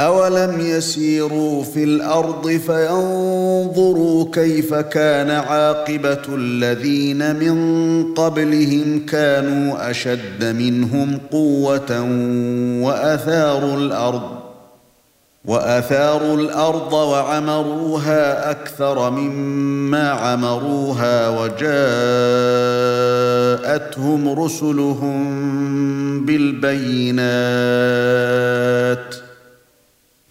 اولم يسيروا في الأرض فينظروا كيف كان عاقبه الذين من قبلهم كانوا اشد منهم قوه واثاروا الأرض واثاروا الأرض وعمروها أكثر مما عمروها وجاءتهم رسلهم بالبينات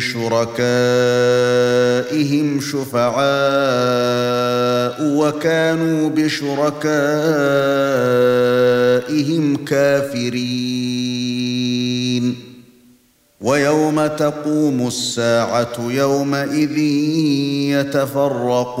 شركائهم شفعاء وكانوا بشركائهم كافرين. ويوم تقوم الساعة يومئذ يتفرقون.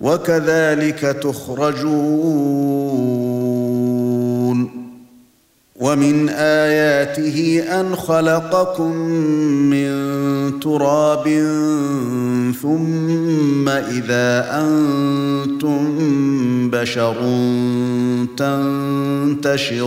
وكذلك تخرجون. ومن آياته أن خلقكم من تراب ثم إذا أنتم بشر تنتشرون.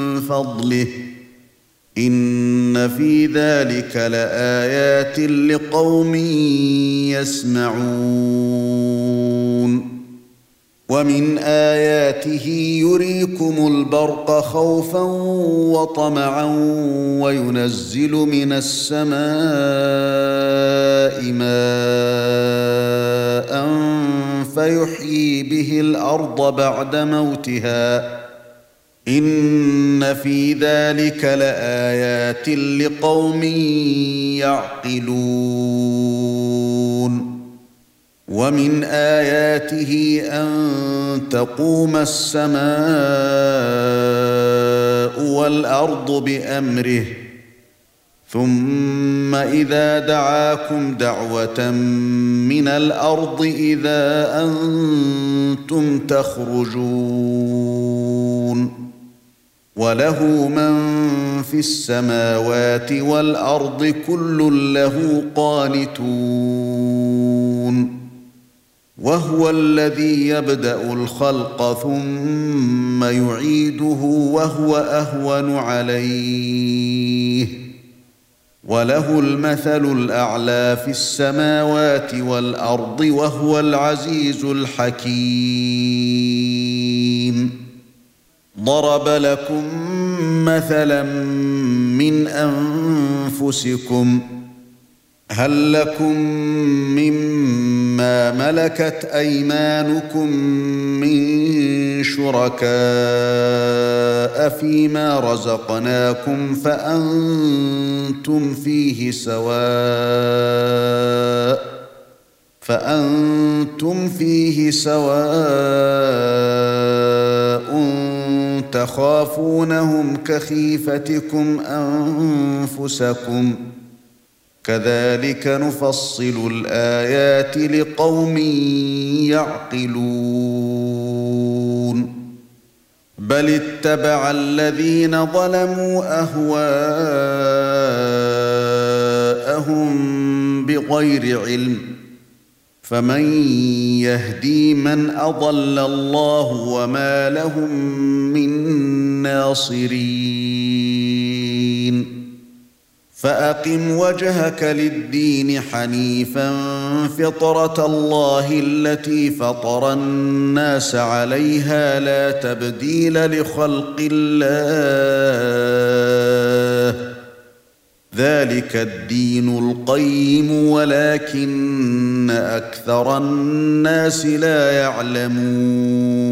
فضله. إن في ذلك لآيات لقوم يسمعون. ومن آياته يريكم البرق خوفا وطمعا وينزل من السماء ماء فيحيي به الأرض بعد موتها. ان في ذلك لايات لقوم يعقلون ومن اياته ان تقوم السماء والارض بامره ثم إذا دعاكم دعوة من الأرض إذا أنتم تخرجون وله من في السماوات والأرض كل له قانتون وهو الذي يبدأ الخلق ثم يعيده وهو أهون عليه وله المثل الأعلى في السماوات والأرض وهو العزيز الحكيم. ضرب لكم مثلا من أنفسكم هل لكم مما ملكت أيمانكم من شركاء فيما رزقناكم فأنتم فيه سواء فأنتم فيه سواء تخافونهم كخيفتكم انفسكم ۖ كذلك نفصل الآيات لقوم يعقلون. بل اتبع الذين ظلموا أهواءهم بغير علم. فمن يهدي من أضل الله وما لهم من ناصرين. فأقم وجهك للدين حنيفا فطرة الله التي فطر الناس عليها لا تبديل لخلق الله. ذلك الدين القيم ولكن أكثر الناس لا يعلمون.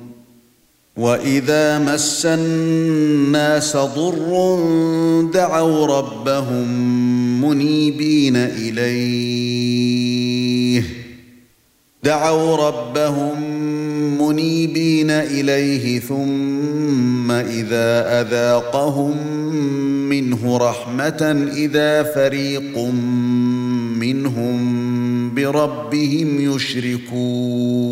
واذا مس الناس ضر دعوا ربهم منيبين اليه دعوا ربهم منيبين اليه ثم اذا اذاقهم منه رحمه اذا فريق منهم بربهم يشركون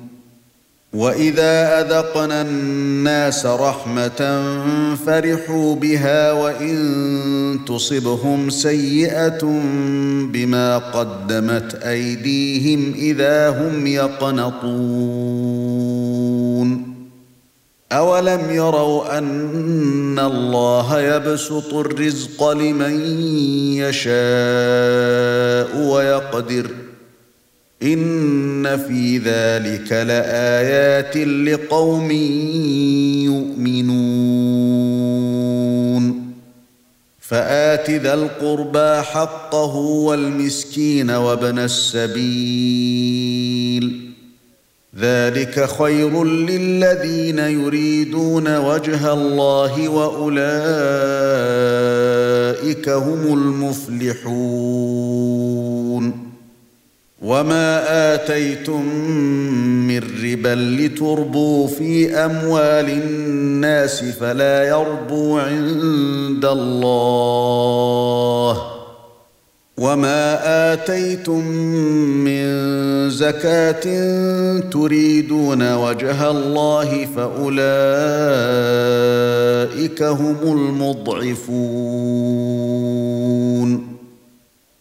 واذا اذقنا الناس رحمه فرحوا بها وان تصبهم سيئه بما قدمت ايديهم اذا هم يقنطون اولم يروا ان الله يبسط الرزق لمن يشاء ويقدر إن في ذلك لآيات لقوم يؤمنون. فآت ذا القربى حقه والمسكين وابن السبيل. ذلك خير للذين يريدون وجه الله وأولئك هم المفلحون. وما اتيتم من ربا لتربوا في اموال الناس فلا يربو عند الله وما اتيتم من زكاه تريدون وجه الله فاولئك هم المضعفون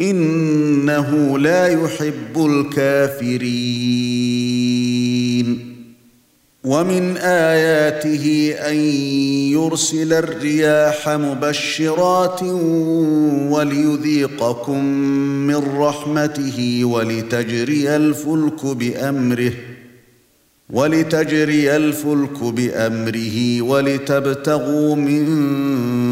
إنه لا يحب الكافرين. ومن آياته أن يرسل الرياح مبشرات وليذيقكم من رحمته ولتجري الفلك بأمره ولتجري الفلك بأمره ولتبتغوا من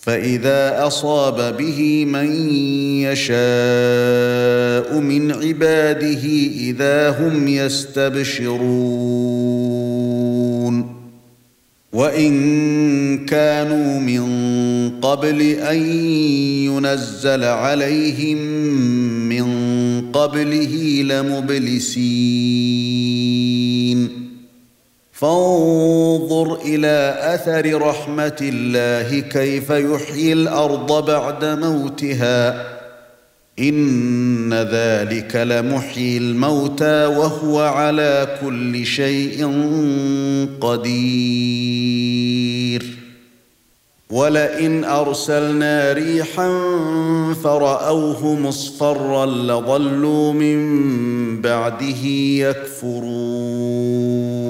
فإذا أصاب به من يشاء من عباده إذا هم يستبشرون. وإن كانوا من قبل أن ينزل عليهم من قبله لمبلسين. فانظر إلى أثر رحمة الله كيف يحيي الأرض بعد موتها. إن ذلك لمحيي الموتى وهو على كل شيء قدير. ولئن أرسلنا ريحا فرأوه مصفرا لظلوا من بعده يكفرون.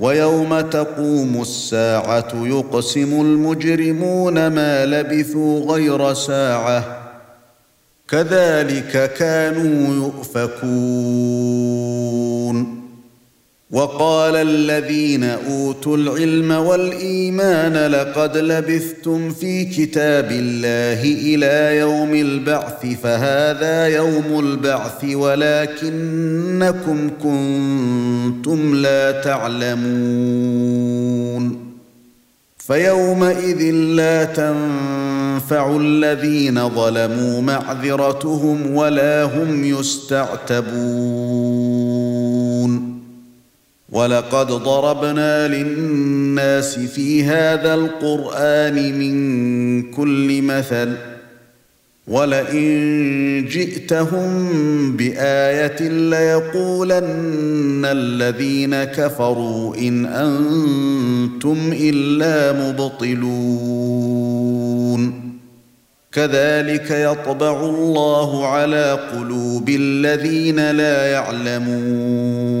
ويوم تقوم الساعة يقسم المجرمون ما لبثوا غير ساعة. كذلك كانوا يؤفكون. وقال الذين أوتوا العلم والإيمان لقد لبثتم في كتاب الله إلى يوم البعث فهذا يوم البعث ولكنكم كنتم لا تعلمون. فيومئذ لا تنفع الذين ظلموا معذرتهم ولا هم يستعتبون. ولقد ضربنا للناس في هذا القرآن من كل مثل ولئن جئتهم بآية ليقولن الذين كفروا إن أنتم إلا مبطلون. كذلك يطبع الله على قلوب الذين لا يعلمون.